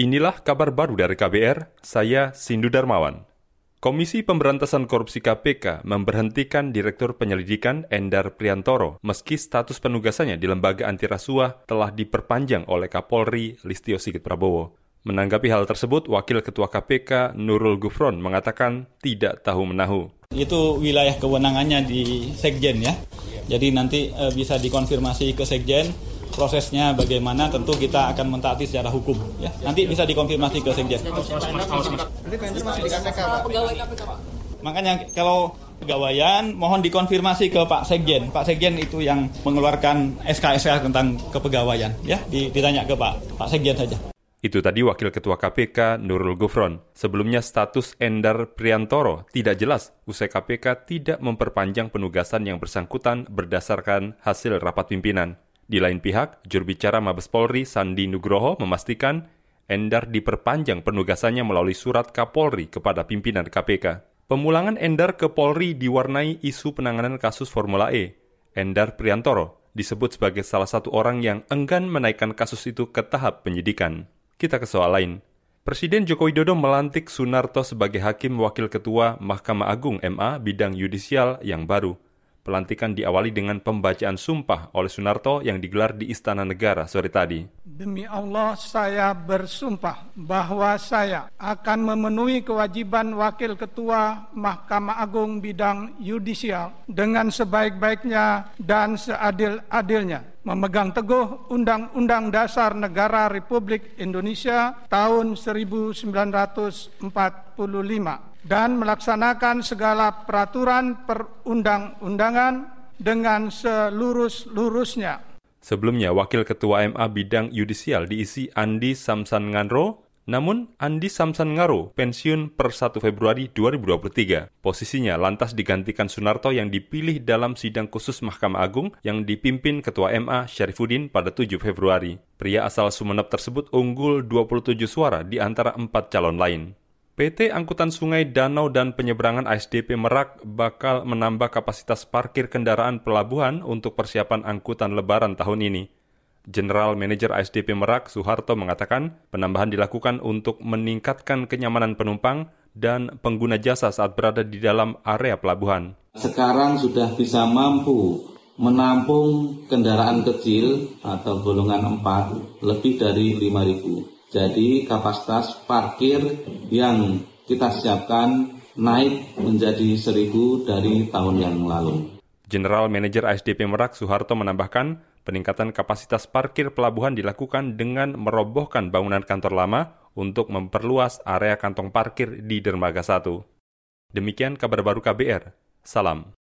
Inilah kabar baru dari KBR, saya Sindu Darmawan. Komisi Pemberantasan Korupsi KPK memberhentikan Direktur Penyelidikan Endar Priantoro meski status penugasannya di lembaga antirasuah telah diperpanjang oleh Kapolri Listio Sigit Prabowo. Menanggapi hal tersebut, Wakil Ketua KPK Nurul Gufron mengatakan tidak tahu menahu. Itu wilayah kewenangannya di Sekjen ya. Jadi nanti e, bisa dikonfirmasi ke Sekjen prosesnya bagaimana tentu kita akan mentaati secara hukum ya. Nanti bisa dikonfirmasi ke Sekjen. Makanya kalau pegawaian mohon dikonfirmasi ke Pak Sekjen. Pak Sekjen itu yang mengeluarkan SK-SK tentang kepegawaian ya. Ditanya ke Pak Pak Sekjen saja. Itu tadi Wakil Ketua KPK Nurul Gufron. Sebelumnya status Endar Priantoro tidak jelas usai KPK tidak memperpanjang penugasan yang bersangkutan berdasarkan hasil rapat pimpinan. Di lain pihak, juru bicara Mabes Polri Sandi Nugroho memastikan Endar diperpanjang penugasannya melalui surat Kapolri kepada pimpinan KPK. Pemulangan Endar ke Polri diwarnai isu penanganan kasus Formula E. Endar Priantoro disebut sebagai salah satu orang yang enggan menaikkan kasus itu ke tahap penyidikan. Kita ke soal lain. Presiden Joko Widodo melantik Sunarto sebagai Hakim Wakil Ketua Mahkamah Agung MA bidang yudisial yang baru. Pelantikan diawali dengan pembacaan sumpah oleh Sunarto yang digelar di Istana Negara sore tadi. Demi Allah saya bersumpah bahwa saya akan memenuhi kewajiban Wakil Ketua Mahkamah Agung bidang yudisial dengan sebaik-baiknya dan seadil-adilnya memegang teguh Undang-Undang Dasar Negara Republik Indonesia tahun 1945 dan melaksanakan segala peraturan perundang-undangan dengan selurus-lurusnya. Sebelumnya, Wakil Ketua MA Bidang Yudisial diisi Andi Samsan Nganro, namun Andi Samsan Ngaro pensiun per 1 Februari 2023. Posisinya lantas digantikan Sunarto yang dipilih dalam sidang khusus Mahkamah Agung yang dipimpin Ketua MA Syarifuddin pada 7 Februari. Pria asal Sumeneb tersebut unggul 27 suara di antara empat calon lain. PT Angkutan Sungai Danau dan Penyeberangan ASDP Merak bakal menambah kapasitas parkir kendaraan pelabuhan untuk persiapan angkutan lebaran tahun ini. General Manager ASDP Merak Soeharto mengatakan penambahan dilakukan untuk meningkatkan kenyamanan penumpang dan pengguna jasa saat berada di dalam area pelabuhan. Sekarang sudah bisa mampu menampung kendaraan kecil atau golongan 4 lebih dari 5.000 jadi kapasitas parkir yang kita siapkan naik menjadi seribu dari tahun yang lalu. General Manager ASDP Merak Soeharto menambahkan, peningkatan kapasitas parkir pelabuhan dilakukan dengan merobohkan bangunan kantor lama untuk memperluas area kantong parkir di Dermaga 1. Demikian kabar baru KBR. Salam.